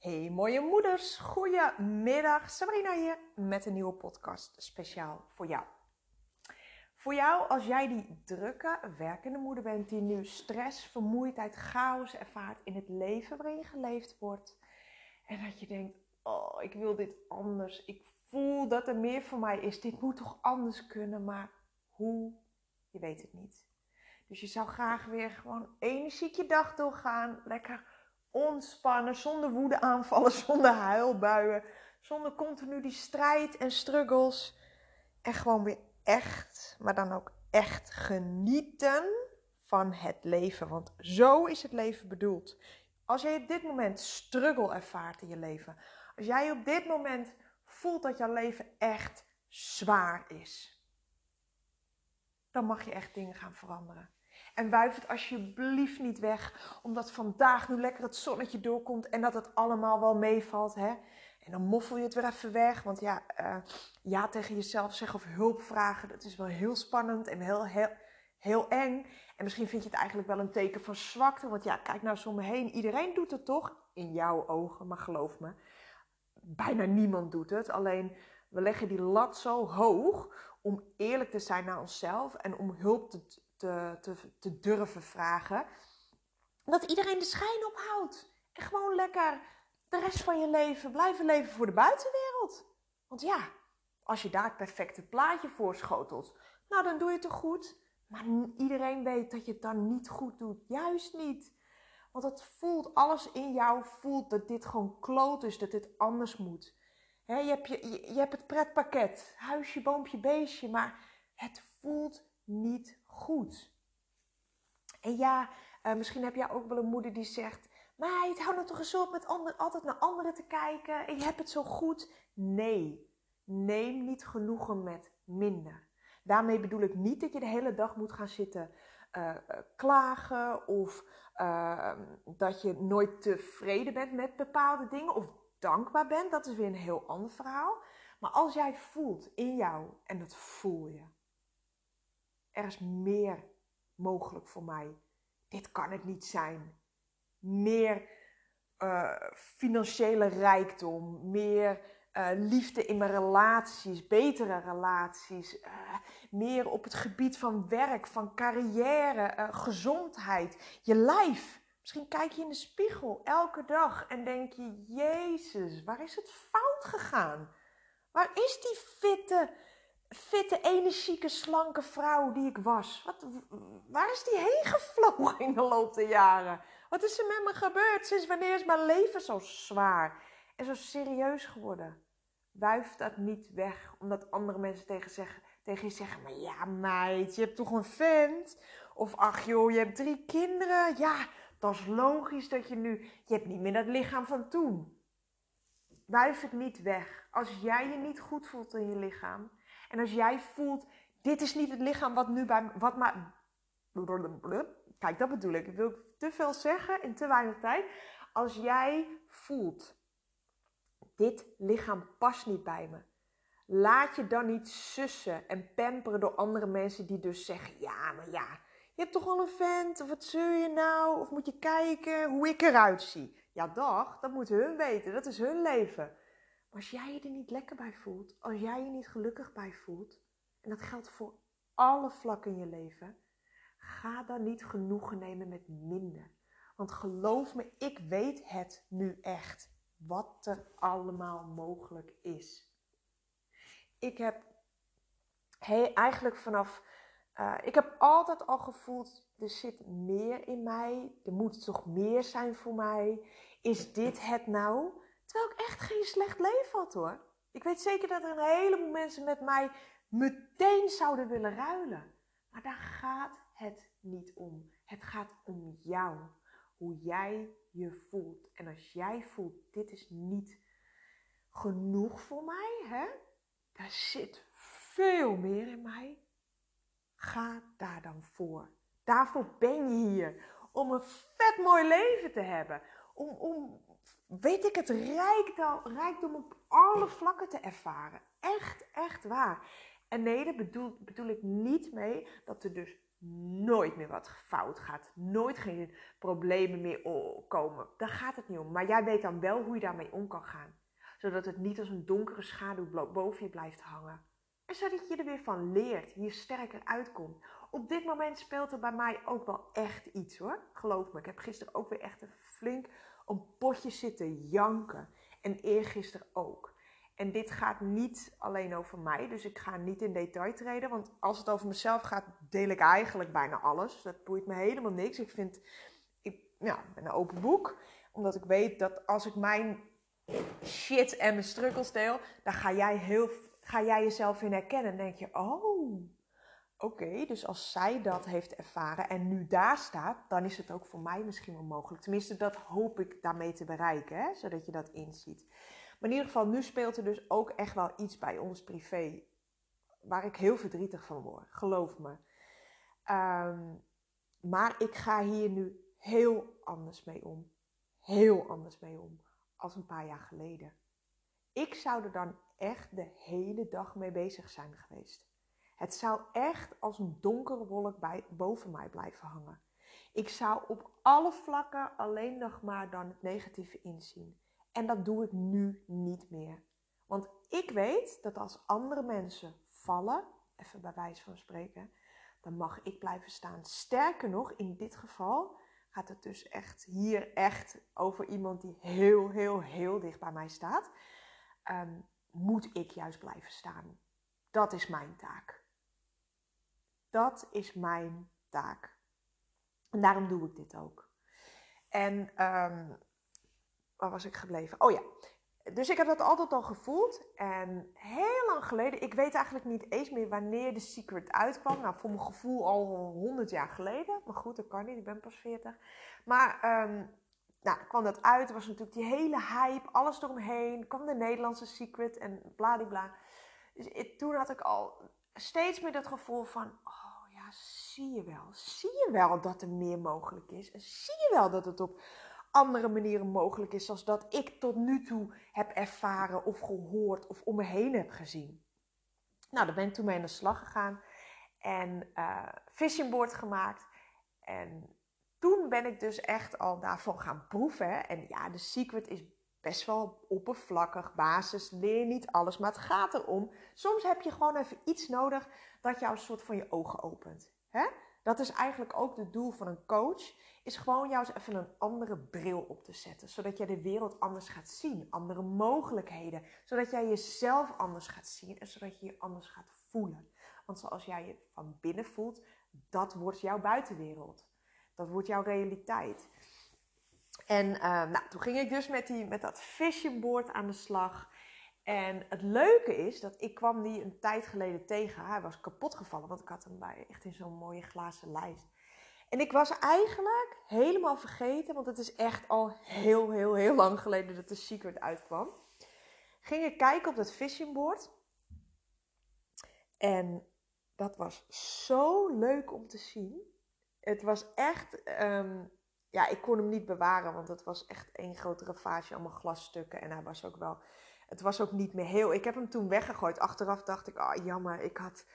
Hey mooie moeders, goedemiddag. Sabrina hier met een nieuwe podcast speciaal voor jou. Voor jou als jij die drukke, werkende moeder bent die nu stress, vermoeidheid, chaos ervaart in het leven waarin geleefd wordt. En dat je denkt, oh ik wil dit anders. Ik voel dat er meer voor mij is. Dit moet toch anders kunnen, maar hoe? Je weet het niet. Dus je zou graag weer gewoon energiek je dag doorgaan. Lekker ontspannen, zonder woede aanvallen, zonder huilbuien, zonder continu die strijd en struggles. En gewoon weer echt, maar dan ook echt genieten van het leven. Want zo is het leven bedoeld. Als jij op dit moment struggle ervaart in je leven, als jij op dit moment voelt dat jouw leven echt zwaar is, dan mag je echt dingen gaan veranderen. En wuif het alsjeblieft niet weg, omdat vandaag nu lekker het zonnetje doorkomt en dat het allemaal wel meevalt. Hè? En dan moffel je het weer even weg, want ja, uh, ja tegen jezelf zeggen of hulp vragen, dat is wel heel spannend en heel, heel, heel eng. En misschien vind je het eigenlijk wel een teken van zwakte, want ja, kijk nou zo om me heen, iedereen doet het toch? In jouw ogen, maar geloof me, bijna niemand doet het. Alleen we leggen die lat zo hoog om eerlijk te zijn naar onszelf en om hulp te, te, te, te durven vragen. Dat iedereen de schijn ophoudt. En gewoon lekker de rest van je leven blijven leven voor de buitenwereld. Want ja, als je daar het perfecte plaatje voor schotelt, nou dan doe je het toch goed. Maar iedereen weet dat je het dan niet goed doet. Juist niet. Want het voelt, alles in jou voelt dat dit gewoon kloot is, dat dit anders moet. je, hebt je, je, je hebt het pretpakket, huisje, boompje, beestje, maar het voelt niet goed. En ja, uh, misschien heb jij ook wel een moeder die zegt: Meid, hou nou toch eens op met altijd naar anderen te kijken en je hebt het zo goed. Nee, neem niet genoegen met minder. Daarmee bedoel ik niet dat je de hele dag moet gaan zitten uh, klagen of uh, dat je nooit tevreden bent met bepaalde dingen of dankbaar bent. Dat is weer een heel ander verhaal. Maar als jij voelt in jou, en dat voel je, er is meer mogelijk voor mij. Dit kan het niet zijn. Meer uh, financiële rijkdom, meer uh, liefde in mijn relaties, betere relaties, uh, meer op het gebied van werk, van carrière, gezondheid, je lijf. Misschien kijk je in de spiegel elke dag en denk je: Jezus, waar is het fout gegaan? Waar is die fitte, fitte, energieke, slanke vrouw die ik was? Wat, waar is die heen gevlogen in de loop der jaren? Wat is er met me gebeurd? Sinds wanneer is mijn leven zo zwaar en zo serieus geworden? Wuif dat niet weg, omdat andere mensen tegen, zeggen, tegen je zeggen: Maar ja, meid, je hebt toch een vent? Of ach joh, je hebt drie kinderen. Ja, dat is logisch dat je nu. Je hebt niet meer dat lichaam van toen. Wuif het niet weg. Als jij je niet goed voelt in je lichaam, en als jij voelt, dit is niet het lichaam wat nu bij wat maar. Kijk, dat bedoel ik. Ik wil te veel zeggen in te weinig tijd. Als jij voelt, dit lichaam past niet bij me. Laat je dan niet sussen en pamperen door andere mensen die dus zeggen: ja, maar ja, je hebt toch al een vent? Of wat zul je nou? Of moet je kijken hoe ik eruit zie? Ja, dag, dat moeten hun weten. Dat is hun leven. Als jij je er niet lekker bij voelt, als jij je niet gelukkig bij voelt, en dat geldt voor alle vlakken in je leven, ga dan niet genoegen nemen met minder. Want geloof me, ik weet het nu echt. Wat er allemaal mogelijk is. Ik heb hey, eigenlijk vanaf. Uh, ik heb altijd al gevoeld, er zit meer in mij. Er moet toch meer zijn voor mij. Is dit het nou? Terwijl ik echt geen slecht leven had hoor. Ik weet zeker dat er een heleboel mensen met mij meteen zouden willen ruilen. Maar daar gaat het niet om. Het gaat om jou. Hoe jij je voelt. En als jij voelt, dit is niet genoeg voor mij, hè? Daar zit veel meer in mij. Ga daar dan voor. Daarvoor ben je hier. Om een vet mooi leven te hebben. Om, om weet ik het, rijkdom, rijkdom op alle vlakken te ervaren. Echt, echt waar. En nee, daar bedoel, bedoel ik niet mee dat er dus nooit meer wat fout gaat. Nooit geen problemen meer komen. Daar gaat het niet om. Maar jij weet dan wel hoe je daarmee om kan gaan. Zodat het niet als een donkere schaduw boven je blijft hangen. En zodat je er weer van leert, hier sterker uitkomt. Op dit moment speelt er bij mij ook wel echt iets hoor. Geloof me, ik heb gisteren ook weer echt een flink een potje zitten janken. En eergisteren ook. En dit gaat niet alleen over mij, dus ik ga niet in detail treden. Want als het over mezelf gaat, deel ik eigenlijk bijna alles. Dat boeit me helemaal niks. Ik vind, ik ja, ben een open boek. Omdat ik weet dat als ik mijn shit en mijn struggles deel, dan ga jij, heel, ga jij jezelf in herkennen. En denk je, oh, oké, dus als zij dat heeft ervaren en nu daar staat, dan is het ook voor mij misschien wel mogelijk. Tenminste, dat hoop ik daarmee te bereiken, hè? zodat je dat inziet. Maar in ieder geval, nu speelt er dus ook echt wel iets bij ons privé. Waar ik heel verdrietig van word, geloof me. Ehm, maar ik ga hier nu heel anders mee om. Heel anders mee om. Als een paar jaar geleden. Ik zou er dan echt de hele dag mee bezig zijn geweest. Het zou echt als een donkere wolk bij, boven mij blijven hangen. Ik zou op alle vlakken alleen nog maar dan het negatieve inzien. En dat doe ik nu niet meer. Want ik weet dat als andere mensen vallen, even bij wijze van spreken, dan mag ik blijven staan. Sterker nog, in dit geval gaat het dus echt hier echt over iemand die heel, heel, heel dicht bij mij staat. Um, moet ik juist blijven staan. Dat is mijn taak. Dat is mijn taak. En daarom doe ik dit ook. En um, waar was ik gebleven? Oh ja. Dus ik heb dat altijd al gevoeld. En heel lang geleden, ik weet eigenlijk niet eens meer wanneer de Secret uitkwam. Nou, voor mijn gevoel al 100 jaar geleden. Maar goed, dat kan niet, ik ben pas 40. Maar um, nou, kwam dat uit. Er was natuurlijk die hele hype, alles eromheen. kwam de Nederlandse Secret en bladibla. Dus toen had ik al steeds meer dat gevoel van... Oh ja, zie je wel. Zie je wel dat er meer mogelijk is. En zie je wel dat het op andere manieren mogelijk is, zoals dat ik tot nu toe heb ervaren of gehoord of om me heen heb gezien. Nou, daar ben ik toen mee aan de slag gegaan en uh, fishingboard gemaakt. En toen ben ik dus echt al daarvan gaan proeven. En ja, de secret is best wel oppervlakkig, basis, leer niet alles. Maar het gaat erom, soms heb je gewoon even iets nodig dat jou een soort van je ogen opent. Hè? Dat is eigenlijk ook het doel van een coach. Is gewoon jou eens even een andere bril op te zetten. Zodat jij de wereld anders gaat zien. Andere mogelijkheden. Zodat jij jezelf anders gaat zien. En zodat je je anders gaat voelen. Want zoals jij je van binnen voelt, dat wordt jouw buitenwereld. Dat wordt jouw realiteit. En uh, nou, toen ging ik dus met, die, met dat vision board aan de slag. En het leuke is dat ik kwam die een tijd geleden tegen. Hij was kapot gevallen, want ik had hem bij echt in zo'n mooie glazen lijst. En ik was eigenlijk helemaal vergeten, want het is echt al heel, heel, heel lang geleden dat de Secret uitkwam. Ging ik kijken op dat fishingboard. En dat was zo leuk om te zien. Het was echt, um, ja, ik kon hem niet bewaren, want het was echt één grote ravage, allemaal glasstukken. En hij was ook wel het was ook niet meer heel. Ik heb hem toen weggegooid. Achteraf dacht ik, oh jammer, ik had,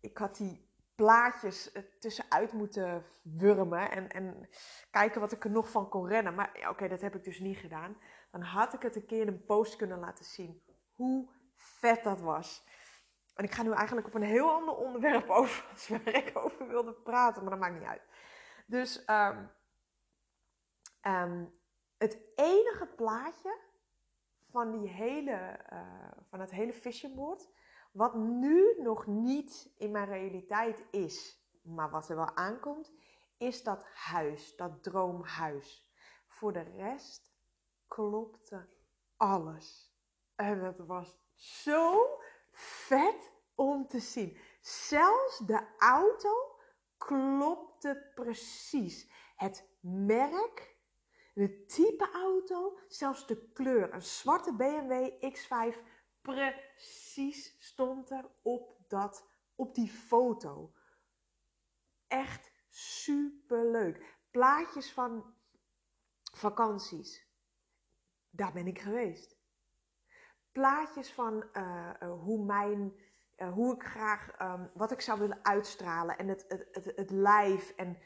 ik had die plaatjes tussenuit moeten wurmen en, en kijken wat ik er nog van kon rennen. Maar oké, dat heb ik dus niet gedaan. Dan had ik het een keer in een post kunnen laten zien hoe vet dat was. En ik ga nu eigenlijk op een heel ander onderwerp over waar ik over wilde praten, maar dat maakt niet uit. Dus um, um, het enige plaatje van, die hele, uh, van het hele visionboard. Wat nu nog niet in mijn realiteit is, maar wat er wel aankomt, is dat huis, dat droomhuis. Voor de rest klopte alles. En het was zo vet om te zien. Zelfs de auto klopte precies. Het merk de type auto, zelfs de kleur. Een zwarte BMW X5 precies stond er op, dat, op die foto. Echt super leuk. Plaatjes van vakanties. Daar ben ik geweest. Plaatjes van uh, uh, hoe mijn eh, hoe ik graag, ehm, wat ik zou willen uitstralen en het, het, het, het lijf en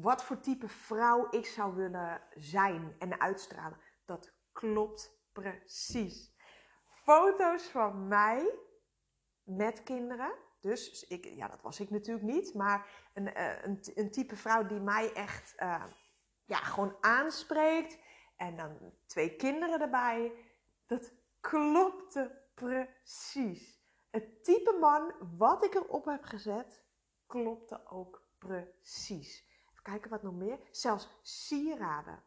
wat voor type vrouw ik zou willen zijn en uitstralen. Dat klopt precies. Foto's van mij met kinderen. Dus ik, ja, dat was ik natuurlijk niet. Maar een, eh, een, een type vrouw die mij echt uh, ja, gewoon aanspreekt. En dan twee kinderen erbij. Dat klopte precies. Het type man wat ik erop heb gezet, klopte ook precies. Kijken wat nog meer. Zelfs sieraden.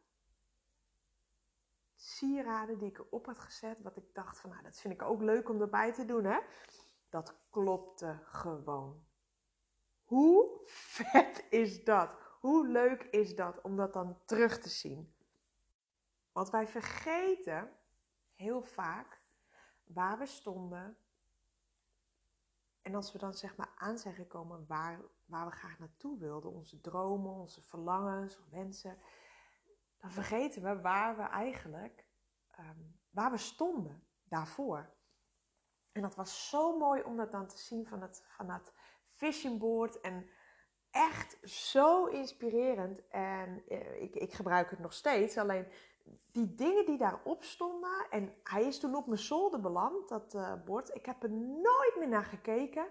Sieraden die ik erop had gezet, wat ik dacht van, nou, dat vind ik ook leuk om erbij te doen, hè. Dat klopte gewoon. Hoe vet is dat? Hoe leuk is dat om dat dan terug te zien? Want wij vergeten heel vaak waar we stonden. En als we dan zeg maar aan zijn gekomen waar, waar we graag naartoe wilden, onze dromen, onze verlangens, wensen, dan vergeten we waar we eigenlijk, ehm, waar we stonden daarvoor. En dat was zo mooi om dat dan te zien van het, van dat vision board. En echt zo inspirerend. En eh, ik, ik gebruik het nog steeds. Alleen die dingen die daarop stonden. En hij is toen op mijn zolder beland, dat uh, bord. Ik heb er nooit meer naar gekeken.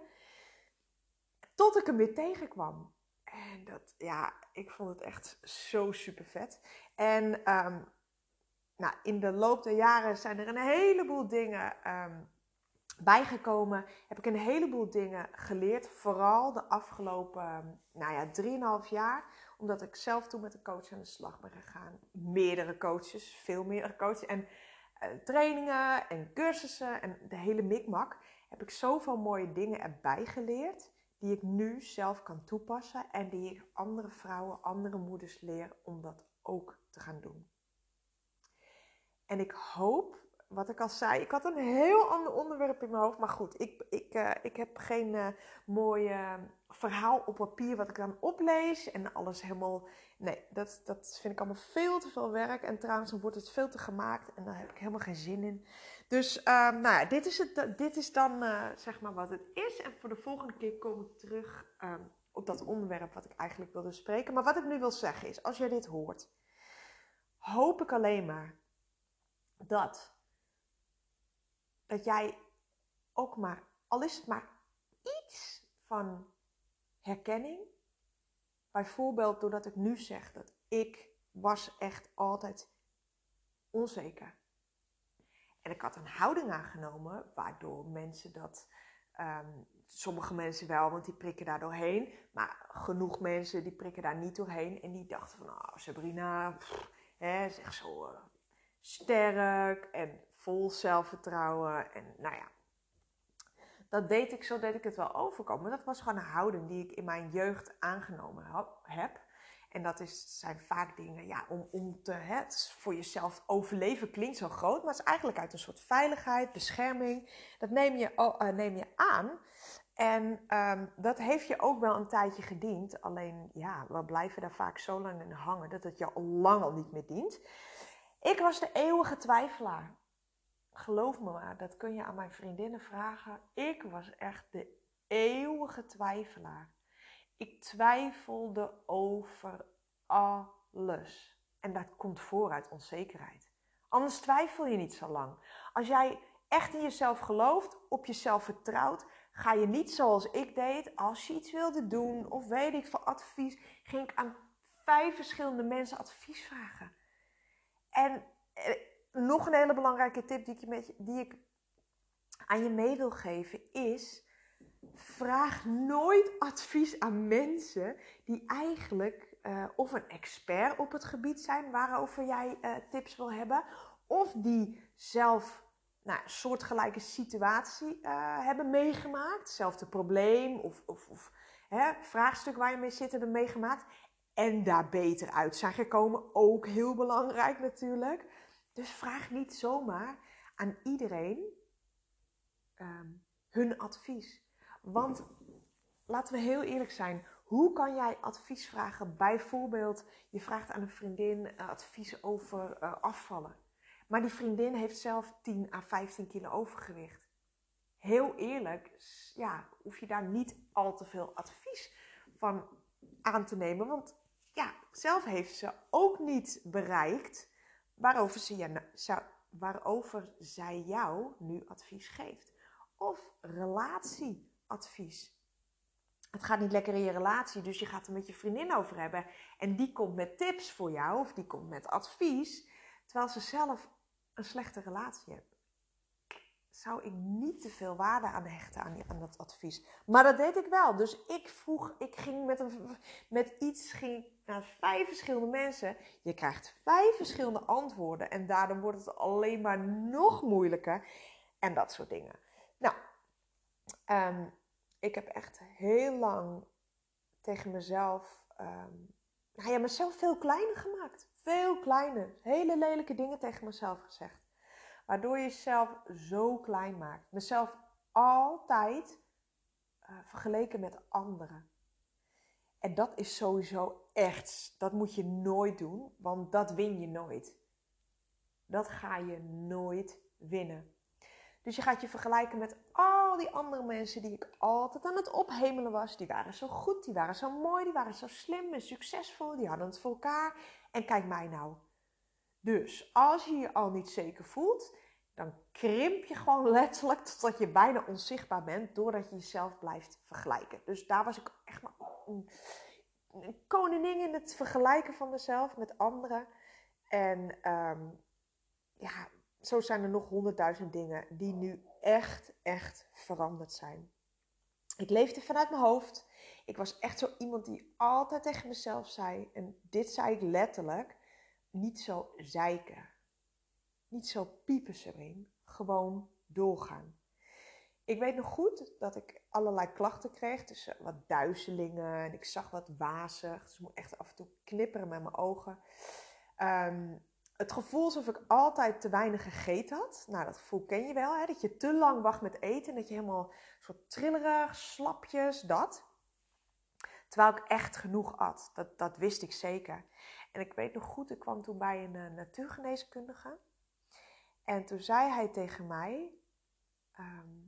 Tot ik hem weer tegenkwam. En dat, ja, ik vond het echt zo super vet. En um, nou, in de loop der jaren zijn er een heleboel dingen um, bijgekomen. Heb ik een heleboel dingen geleerd. Vooral de afgelopen, nou ja, 3,5 jaar omdat ik zelf toen met een coach aan de slag ben gegaan. Meerdere coaches, veel meerdere coaches. En uh, trainingen en cursussen en de hele mikmak. Heb ik zoveel mooie dingen erbij geleerd. Die ik nu zelf kan toepassen. En die ik andere vrouwen, andere moeders leer om dat ook te gaan doen. En ik hoop wat ik al zei, ik had een heel ander onderwerp in mijn hoofd. Maar goed, ik, ik, uh, ik heb geen uh, mooi uh, verhaal op papier wat ik dan oplees. En alles helemaal. Nee, dat, dat vind ik allemaal veel te veel werk. En trouwens, dan wordt het veel te gemaakt. En daar heb ik helemaal geen zin in. Dus, nou ja, dit is, het, dit is dan zeg maar wat het is. En voor de volgende keer kom ik terug um, op dat onderwerp wat ik eigenlijk wilde spreken. Maar wat ik nu wil zeggen is, als jij dit hoort, hoop ik alleen maar dat dat jij ook maar, al is het maar iets van herkenning, bijvoorbeeld doordat ik nu zeg dat ik was echt altijd onzeker. En ik had een houding aangenomen waardoor mensen dat, um, sommige mensen wel, want die prikken daar doorheen, maar genoeg mensen die prikken daar niet doorheen en die dachten van, oh Sabrina, hè, is echt zo uh, sterk en vol zelfvertrouwen. En nou ja, dat deed ik, zo deed ik het wel overkomen. Dat was gewoon een houding die ik in mijn jeugd aangenomen heb. En dat is, zijn vaak dingen, ja, om, om te, het voor jezelf overleven klinkt zo groot, maar het is eigenlijk uit een soort veiligheid, bescherming. Dat neem je, uh, neem je aan. En um, dat heeft je ook wel een tijdje gediend. Alleen, ja, we blijven daar vaak zo lang in hangen dat het je al lang al niet meer dient. Ik was de eeuwige twijfelaar geloof me maar, dat kun je aan mijn vriendinnen vragen. Ik was echt de eeuwige twijfelaar. Ik twijfelde over alles. En dat komt voor uit onzekerheid. Anders twijfel je niet zo lang. Als jij echt in jezelf gelooft, op jezelf vertrouwt, ga je niet zoals ik deed. Als je iets wilde doen of weet ik veel advies, ging ik aan vijf verschillende mensen advies vragen. En eh, nog een hele belangrijke tip die ik, met die ik aan je mee wil geven is: vraag nooit advies aan mensen die eigenlijk uh, of een expert op het gebied zijn waarover jij uh, tips wil hebben, of die zelf nou, een soortgelijke situatie uh, hebben meegemaakt, hetzelfde probleem of, of, of hè, vraagstuk waar je mee zit hebben meegemaakt en daar beter uit zijn gekomen. Ook heel belangrijk natuurlijk. Dus vraag niet zomaar aan iedereen um, hun advies. Want laten we heel eerlijk zijn. Hoe kan jij advies vragen? Bijvoorbeeld, je vraagt aan een vriendin advies over uh, afvallen. Maar die vriendin heeft zelf 10 à 15 kilo overgewicht. heel eerlijk, ja, hoef je daar niet al te veel advies van aan te nemen. Want ja, zelf heeft ze ook niet bereikt waarover, ze, waarover zij jou nu advies geeft. Of relatieadvies. Het gaat niet lekker in je relatie, dus je gaat er met je vriendin over hebben. En die komt met tips voor jou, of die komt met advies, terwijl ze zelf een slechte relatie heeft zou ik niet te veel waarde aan hechten aan, aan dat advies. Maar dat deed ik wel. Dus ik vroeg, ik ging met, een, met iets ging naar vijf verschillende mensen. Je krijgt vijf verschillende antwoorden en daardoor wordt het alleen maar nog moeilijker. En dat soort dingen. Nou, ehm, ik heb echt heel lang tegen mezelf, um, nou ja, mezelf veel kleiner gemaakt. Veel kleiner. Hele lelijke dingen tegen mezelf gezegd. Waardoor je jezelf zo klein maakt. Mezelf altijd uh, vergeleken met anderen. En dat is sowieso echt, dat moet je nooit doen, want dat win je nooit. Dat ga je nooit winnen. Dus je gaat je vergelijken met al die andere mensen die ik altijd aan het ophemelen was. Die waren zo goed, die waren zo mooi, die waren zo slim en succesvol, die hadden het voor elkaar. En kijk mij nou. Dus als je je al niet zeker voelt, dan krimp je gewoon letterlijk totdat je bijna onzichtbaar bent doordat je jezelf blijft vergelijken. Dus daar was ik echt maar een, koningin in het vergelijken van mezelf met anderen. En ehm, ja, zo zijn er nog honderdduizend dingen die nu echt, echt veranderd zijn. Ik leefde vanuit mijn hoofd. Ik was echt zo iemand die altijd tegen mezelf zei, en dit zei ik letterlijk, niet zo zeiken. Niet zo piepen erin, gewoon doorgaan. Ik weet nog goed dat ik allerlei klachten kreeg, dus wat duizelingen en ik zag wat wazig. Dus ik moet echt af en toe knipperen met mijn ogen. Ehm, het gevoel alsof ik altijd te weinig gegeten had. Nou, dat gevoel ken je wel, hè? dat je te lang wacht met eten en dat je helemaal soort trillerig, slapjes, dat. Terwijl ik echt genoeg at, dat, dat wist ik zeker. En ik weet nog goed, ik kwam toen bij een uh, natuurgeneeskundige. En toen zei hij tegen mij: ehm,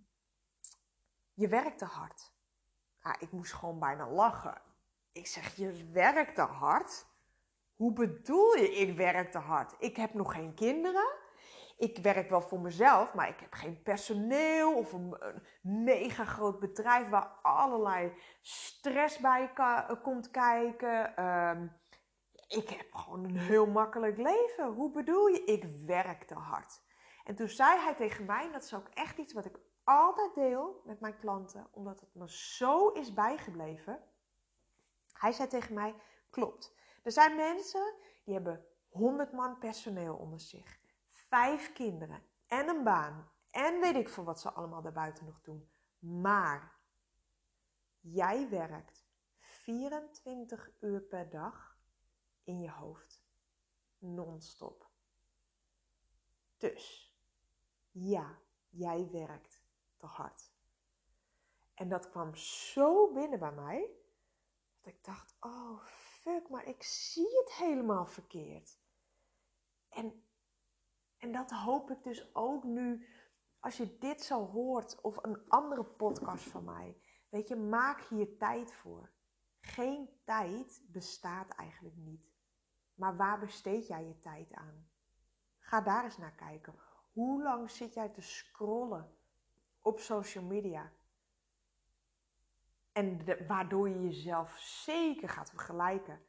Je werkt te hard. Ja, ik moest gewoon bijna lachen. Ik zeg: Je werkt te hard? Hoe bedoel je, ik werk te hard? Ik heb nog geen kinderen. Ik werk wel voor mezelf, maar ik heb geen personeel of een, mega groot bedrijf waar allerlei stress bij komt kijken. Ehm, ik heb gewoon een heel makkelijk leven. Hoe bedoel je? Ik werk te hard. En toen zei hij tegen mij, dat is ook echt iets wat ik altijd deel met mijn klanten, omdat het me zo is bijgebleven. Hij zei tegen mij: Klopt. Er zijn mensen die hebben 100 man personeel onder zich, vijf kinderen en een baan. En weet ik veel wat ze allemaal daarbuiten nog doen. Maar jij werkt 24 uur per dag in je hoofd. Non-stop. Dus ja, jij werkt te hard. En dat kwam zo binnen bij mij, dat ik dacht, oh fuck, maar ik zie het helemaal verkeerd. En, en dat hoop ik dus ook nu, als je dit zo hoort of een andere podcast van mij. Weet je, maak hier tijd voor. Geen tijd bestaat eigenlijk niet. Maar waar besteed jij je tijd aan? Ga daar eens naar kijken. Hoe lang zit jij te scrollen op social media? En waardoor je jezelf zeker gaat vergelijken.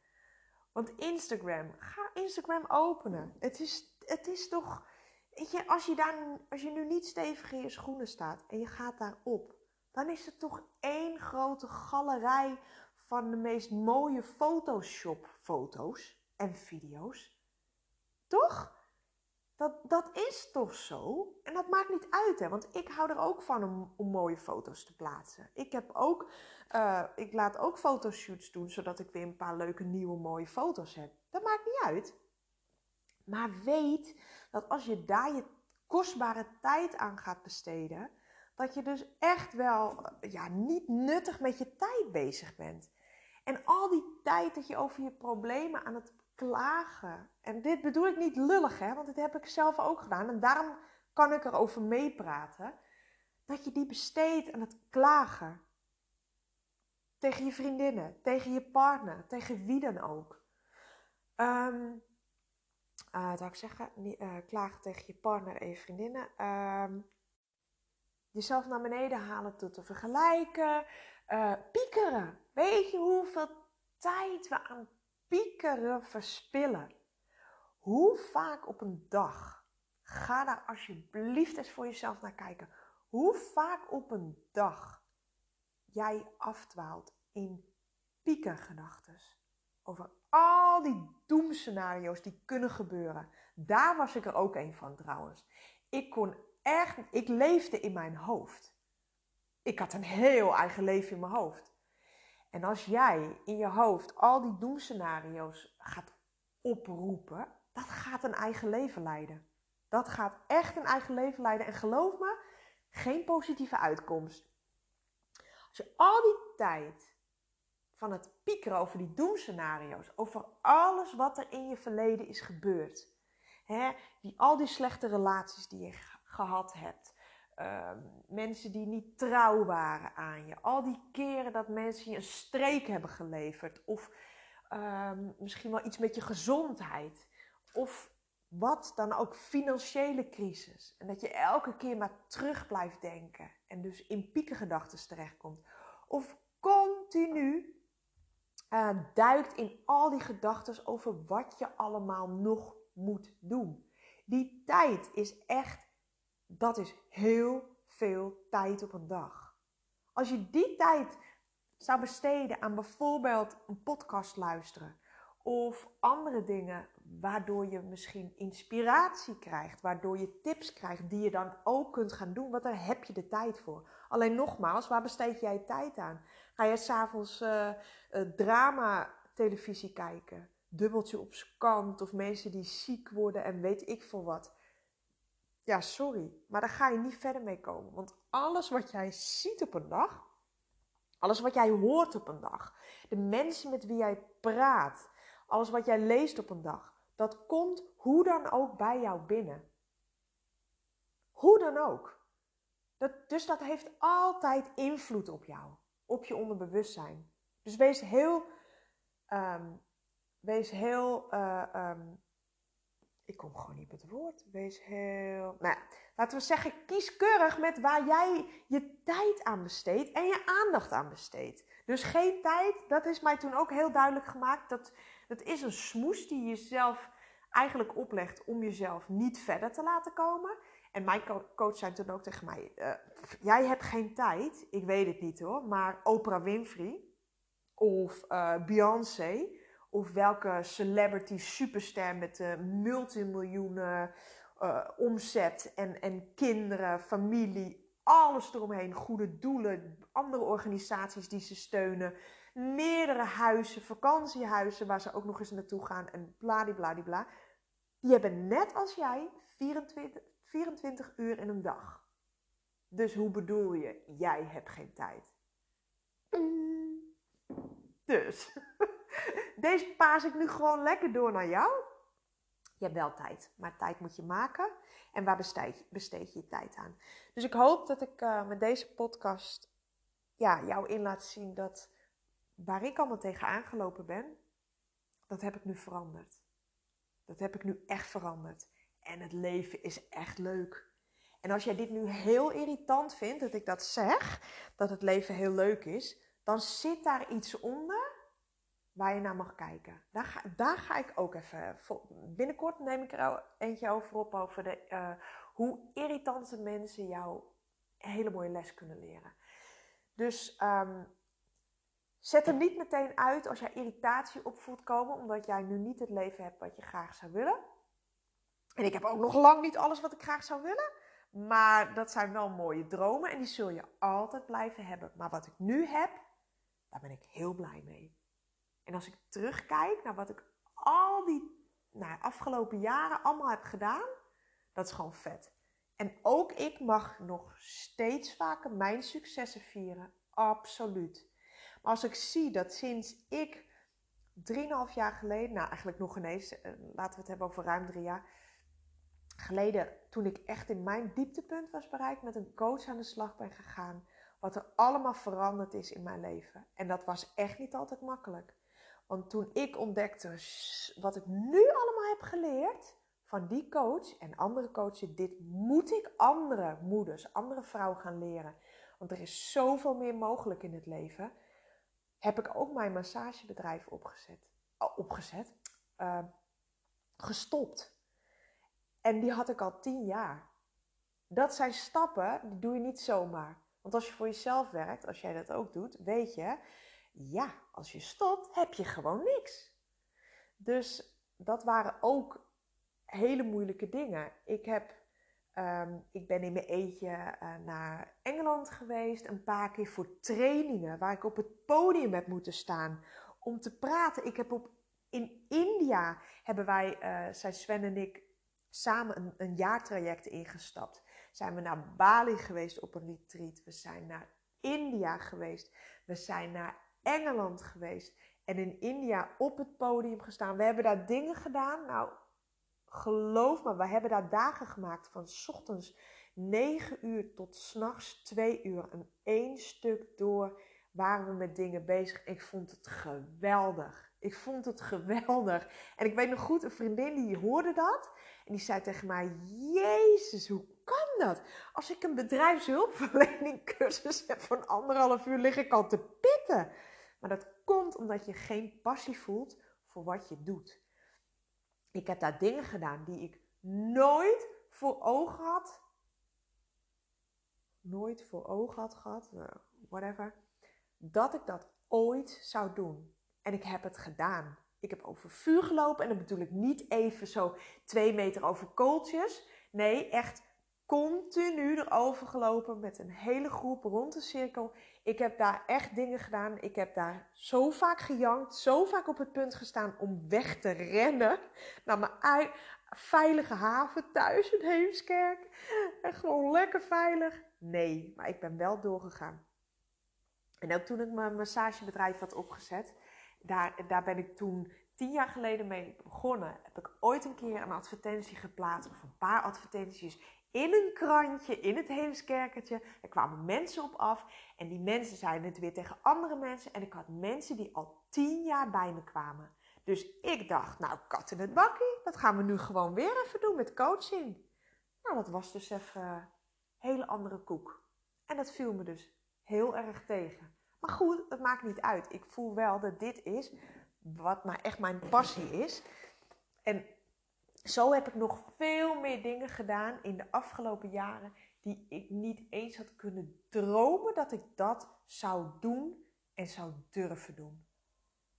Want Instagram, ga Instagram openen. Het is, het is toch, weet je, als je, daar, als je nu niet stevig in je schoenen staat en je gaat daarop, dan is het toch één grote galerij van de meest mooie Photoshop-foto's en video's. Dat, dat is toch zo? En dat maakt niet uit, hè? Want ik hou er ook van om, mooie foto's te plaatsen. Ik, heb ook, uh, ik laat ook fotoshoots doen, zodat ik weer een paar leuke nieuwe mooie foto's heb. Dat maakt niet uit. Maar weet dat als je daar je kostbare tijd aan gaat besteden, dat je dus echt wel ja, niet nuttig met je tijd bezig bent. En al die tijd dat je over je problemen aan het klagen. En dit bedoel ik niet lullig, hè, want dit heb ik zelf ook gedaan. En daarom kan ik erover meepraten. dat je die besteedt aan het klagen. Tegen je vriendinnen, tegen je partner, tegen wie dan ook. Um, dat zou ik zeggen, uh, klagen tegen je partner en je vriendinnen. Uh, jezelf naar beneden halen tot te vergelijken. Uh, piekeren. Weet je hoeveel tijd we aan piekeren verspillen? Hoe vaak op een dag, ga daar alsjeblieft eens voor jezelf naar kijken. Hoe vaak op een dag jij afdwaalt in piekergedachten. Over al die doemscenario's die kunnen gebeuren. Daar was ik er ook een van trouwens. Ik kon echt, ik leefde in mijn hoofd. Ik had een heel eigen leven in mijn hoofd. En als jij in je hoofd al die doemscenario's gaat oproepen, dat gaat een eigen leven leiden. Dat gaat echt een eigen leven leiden. En geloof me, geen positieve uitkomst. Als je al die tijd van het piekeren over die doemscenario's, over alles wat er in je verleden is gebeurd. Hè? Die, al die slechte relaties die je gehad hebt. Ehm, mensen die niet trouw waren aan je. Al die keren dat mensen je een streek hebben geleverd. Of ehm, misschien wel iets met je gezondheid. Of wat dan ook, financiële crisis. En dat je elke keer maar terug blijft denken. En dus in piekengedachten terechtkomt. Of continu uh, duikt in al die gedachten over wat je allemaal nog moet doen. Die tijd is echt, dat is heel veel tijd op een dag. Als je die tijd zou besteden aan bijvoorbeeld een podcast luisteren of andere dingen waardoor je misschien inspiratie krijgt, waardoor je tips krijgt die je dan ook kunt gaan doen, want daar heb je de tijd voor. Alleen nogmaals, waar besteed jij tijd aan? Ga je s'avonds uh, drama televisie kijken? Dubbeltje op kant of mensen die ziek worden en weet ik veel wat. Ja, sorry, maar daar ga je niet verder mee komen. Want alles wat jij ziet op een dag, alles wat jij hoort op een dag, de mensen met wie jij praat, alles wat jij leest op een dag, dat komt hoe dan ook bij jou binnen. Hoe dan ook. Dat, dus dat heeft altijd invloed op jou, op je onderbewustzijn. Dus wees heel, um, wees heel, uh, um, ik kom gewoon niet op het woord. Wees heel, nou laten we zeggen, kieskeurig met waar jij je tijd aan besteedt en je aandacht aan besteedt. Dus geen tijd, dat is mij toen ook heel duidelijk gemaakt. Dat, dat is een smoes die je jezelf eigenlijk oplegt om jezelf niet verder te laten komen. En mijn coach zei toen ook tegen mij: uh, Jij hebt geen tijd. Ik weet het niet hoor. Maar Oprah Winfrey of uh, Beyoncé of welke celebrity superster met uh, multimiljoenen omzet en, en kinderen, familie, alles eromheen, goede doelen, andere organisaties die ze steunen, meerdere huizen, vakantiehuizen waar ze ook nog eens naartoe gaan en bladibladibla. Die hebben net als jij 24, 24 uur in een dag. Dus hoe bedoel je, jij hebt geen tijd? Dus, deze paas ik nu gewoon lekker door naar jou. Je hebt wel tijd, maar tijd moet je maken. En waar besteed je, je, tijd aan? Dus ik hoop dat ik uh, met deze podcast ja, jou in laat zien dat waar ik allemaal tegen aangelopen ben, dat heb ik nu veranderd. Dat heb ik nu echt veranderd. En het leven is echt leuk. En als jij dit nu heel irritant vindt, dat ik dat zeg, dat het leven heel leuk is, dan zit daar iets onder waar je naar mag kijken. Daar ga, daar ga ik ook even. Binnenkort neem ik er eentje over op over de, uh, hoe irritante mensen jou een hele mooie les kunnen leren. Dus um, zet hem niet meteen uit als jij irritatie opvoelt komen, omdat jij nu niet het leven hebt wat je graag zou willen. En ik heb ook nog lang niet alles wat ik graag zou willen. Maar dat zijn wel mooie dromen en die zul je altijd blijven hebben. Maar wat ik nu heb, daar ben ik heel blij mee. En als ik terugkijk naar wat ik al die nou, afgelopen jaren allemaal heb gedaan, dat is gewoon vet. En ook ik mag nog steeds vaker mijn successen vieren. Absoluut. Maar als ik zie dat sinds ik 3,5 jaar geleden, nou eigenlijk nog ineens, eh, laten we het hebben over ruim drie jaar geleden, toen ik echt in mijn dieptepunt was bereikt, met een coach aan de slag ben gegaan. Wat er allemaal veranderd is in mijn leven. En dat was echt niet altijd makkelijk. Want toen ik ontdekte wat ik nu allemaal heb geleerd van die coach en andere coaches, dit moet ik andere moeders, andere vrouwen gaan leren. Want er is zoveel meer mogelijk in het leven. Heb ik ook mijn massagebedrijf opgezet. Oh, opgezet? Uh, gestopt. En die had ik al tien jaar. Dat zijn stappen, die doe je niet zomaar. Want als je voor jezelf werkt, als jij dat ook doet, weet je, ja, als je stopt, heb je gewoon niks. Dus dat waren ook hele moeilijke dingen. Ik, heb, um, ik ben in mijn eentje uh, naar Engeland geweest, een paar keer voor trainingen, waar ik op het podium heb moeten staan om te praten. Ik heb op, in India hebben wij, uh, zijn Sven en ik, samen een, een jaartraject ingestapt. Zijn we naar Bali geweest op een retreat. We zijn naar India geweest. We zijn naar Engeland geweest. En in India op het podium gestaan. We hebben daar dingen gedaan. Nou, geloof me, we hebben daar dagen gemaakt van ochtends 9 uur tot s'nachts 2 uur. En één stuk door waren we met dingen bezig. Ik vond het geweldig. Ik vond het geweldig. En ik weet nog goed, een vriendin die hoorde dat. En die zei tegen mij: Jezus, hoe kan dat? Als ik een bedrijfshulpverlening cursus heb van anderhalf uur, lig ik al te pitten. Maar dat komt omdat je geen passie voelt voor wat je doet. Ik heb daar dingen gedaan die ik nooit voor ogen had. Nooit voor ogen had gehad, uh, whatever. Dat ik dat ooit zou doen. En ik heb het gedaan. Ik heb over vuur gelopen en dan bedoel ik niet even zo twee meter over kooltjes. Nee, echt continu erover gelopen met een hele groep rond de cirkel. Ik heb daar echt dingen gedaan. Ik heb daar zo vaak gejankt, zo vaak op het punt gestaan om weg te rennen naar mijn veilige haven thuis in Heemskerk. En gewoon lekker veilig. Nee, maar ik ben wel doorgegaan. En ook toen ik mijn massagebedrijf had opgezet, daar, daar ben ik toen tien jaar geleden mee begonnen. Heb ik ooit een keer een advertentie geplaatst, of een paar advertenties, in een krantje, in het Heemskerkertje. Er kwamen mensen op af en die mensen zeiden het weer tegen andere mensen. En ik had mensen die al tien jaar bij me kwamen. Dus ik dacht, nou, kat in het bakkie, dat gaan we nu gewoon weer even doen met coaching. Nou, dat was dus even een hele andere koek. En dat viel me dus heel erg tegen. Maar goed, het maakt niet uit. Ik voel wel dat dit is wat maar echt mijn passie is. En zo heb ik nog veel meer dingen gedaan in de afgelopen jaren die ik niet eens had kunnen dromen dat ik dat zou doen en zou durven doen.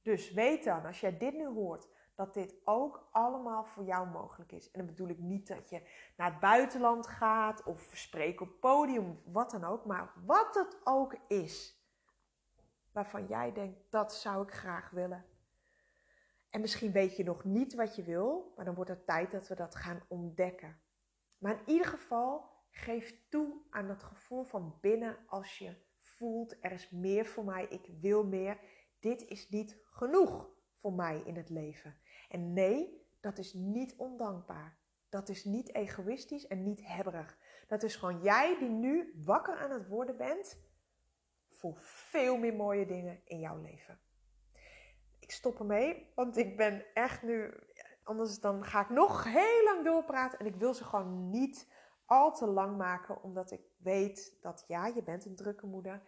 Dus weet dan, als jij dit nu hoort, dat dit ook allemaal voor jou mogelijk is. En dan bedoel ik niet dat je naar het buitenland gaat of spreekt op podium, wat dan ook, maar wat het ook is waarvan jij denkt, dat zou ik graag willen. En misschien weet je nog niet wat je wil, maar dan wordt het tijd dat we dat gaan ontdekken. Maar in ieder geval, geef toe aan dat gevoel van binnen als je voelt, er is meer voor mij, ik wil meer. Dit is niet genoeg voor mij in het leven. En nee, dat is niet ondankbaar. Dat is niet egoïstisch en niet hebberig. Dat is gewoon jij die nu wakker aan het worden bent voor veel meer mooie dingen in jouw leven ik stop ermee, want ik ben echt nu, anders dan ga ik nog heel lang doorpraten en ik wil ze gewoon niet al te lang maken, omdat ik weet dat ja, je bent een drukke moeder.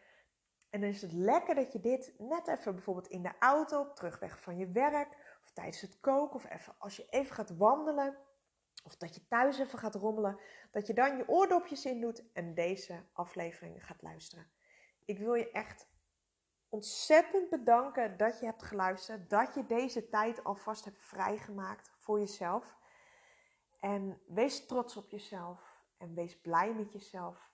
En dan is het lekker dat je dit net even bijvoorbeeld in de auto, op terugweg van je werk, of tijdens het koken, of even als je even gaat wandelen, of dat je thuis even gaat rommelen, dat je dan je oordopjes in doet en deze aflevering gaat luisteren. Ik wil je echt ontzettend bedanken dat je hebt geluisterd, dat je deze tijd alvast hebt vrijgemaakt voor jezelf. En wees trots op jezelf en wees blij met jezelf.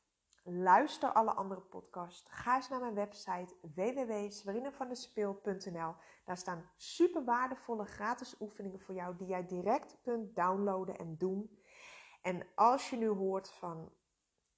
Luister alle andere podcasts. Ga eens naar mijn website www.swerinavandespeel.nl. Daar staan super waardevolle gratis oefeningen voor jou die jij direct kunt downloaden en doen. En als je nu hoort van,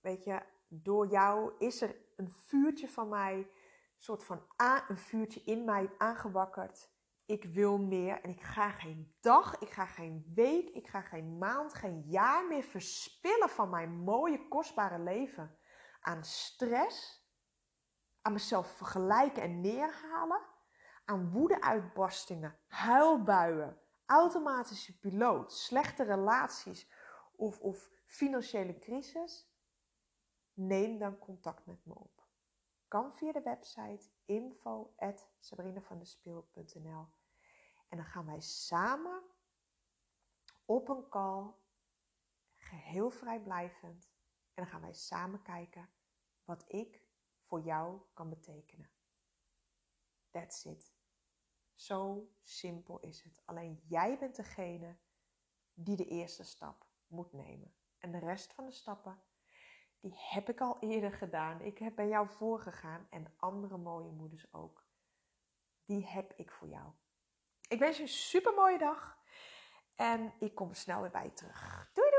weet je, door jou is er een vuurtje van mij soort van een vuurtje in mij aangewakkerd. ik wil meer en ik ga geen dag, ik ga geen week, ik ga geen maand, geen jaar meer verspillen van mijn mooie, kostbare leven aan stress, aan mezelf vergelijken en neerhalen, aan woedeuitbarstingen, huilbuien, automatische piloot, slechte relaties of, of financiële crisis, neem dan contact met me op. Kan via de website info.sabrinavandespeel.nl En dan gaan wij samen op een call, geheel vrijblijvend, en dan gaan wij samen kijken wat ik voor jou kan betekenen. That's it. Zo simpel is het. Alleen jij bent degene die de eerste stap moet nemen. En de rest van de stappen, die heb ik al eerder gedaan. Ik heb bij jou voorgegaan en andere mooie moeders ook. Die heb ik voor jou. Ik wens je een super mooie dag en ik kom snel weer bij je terug. Doei!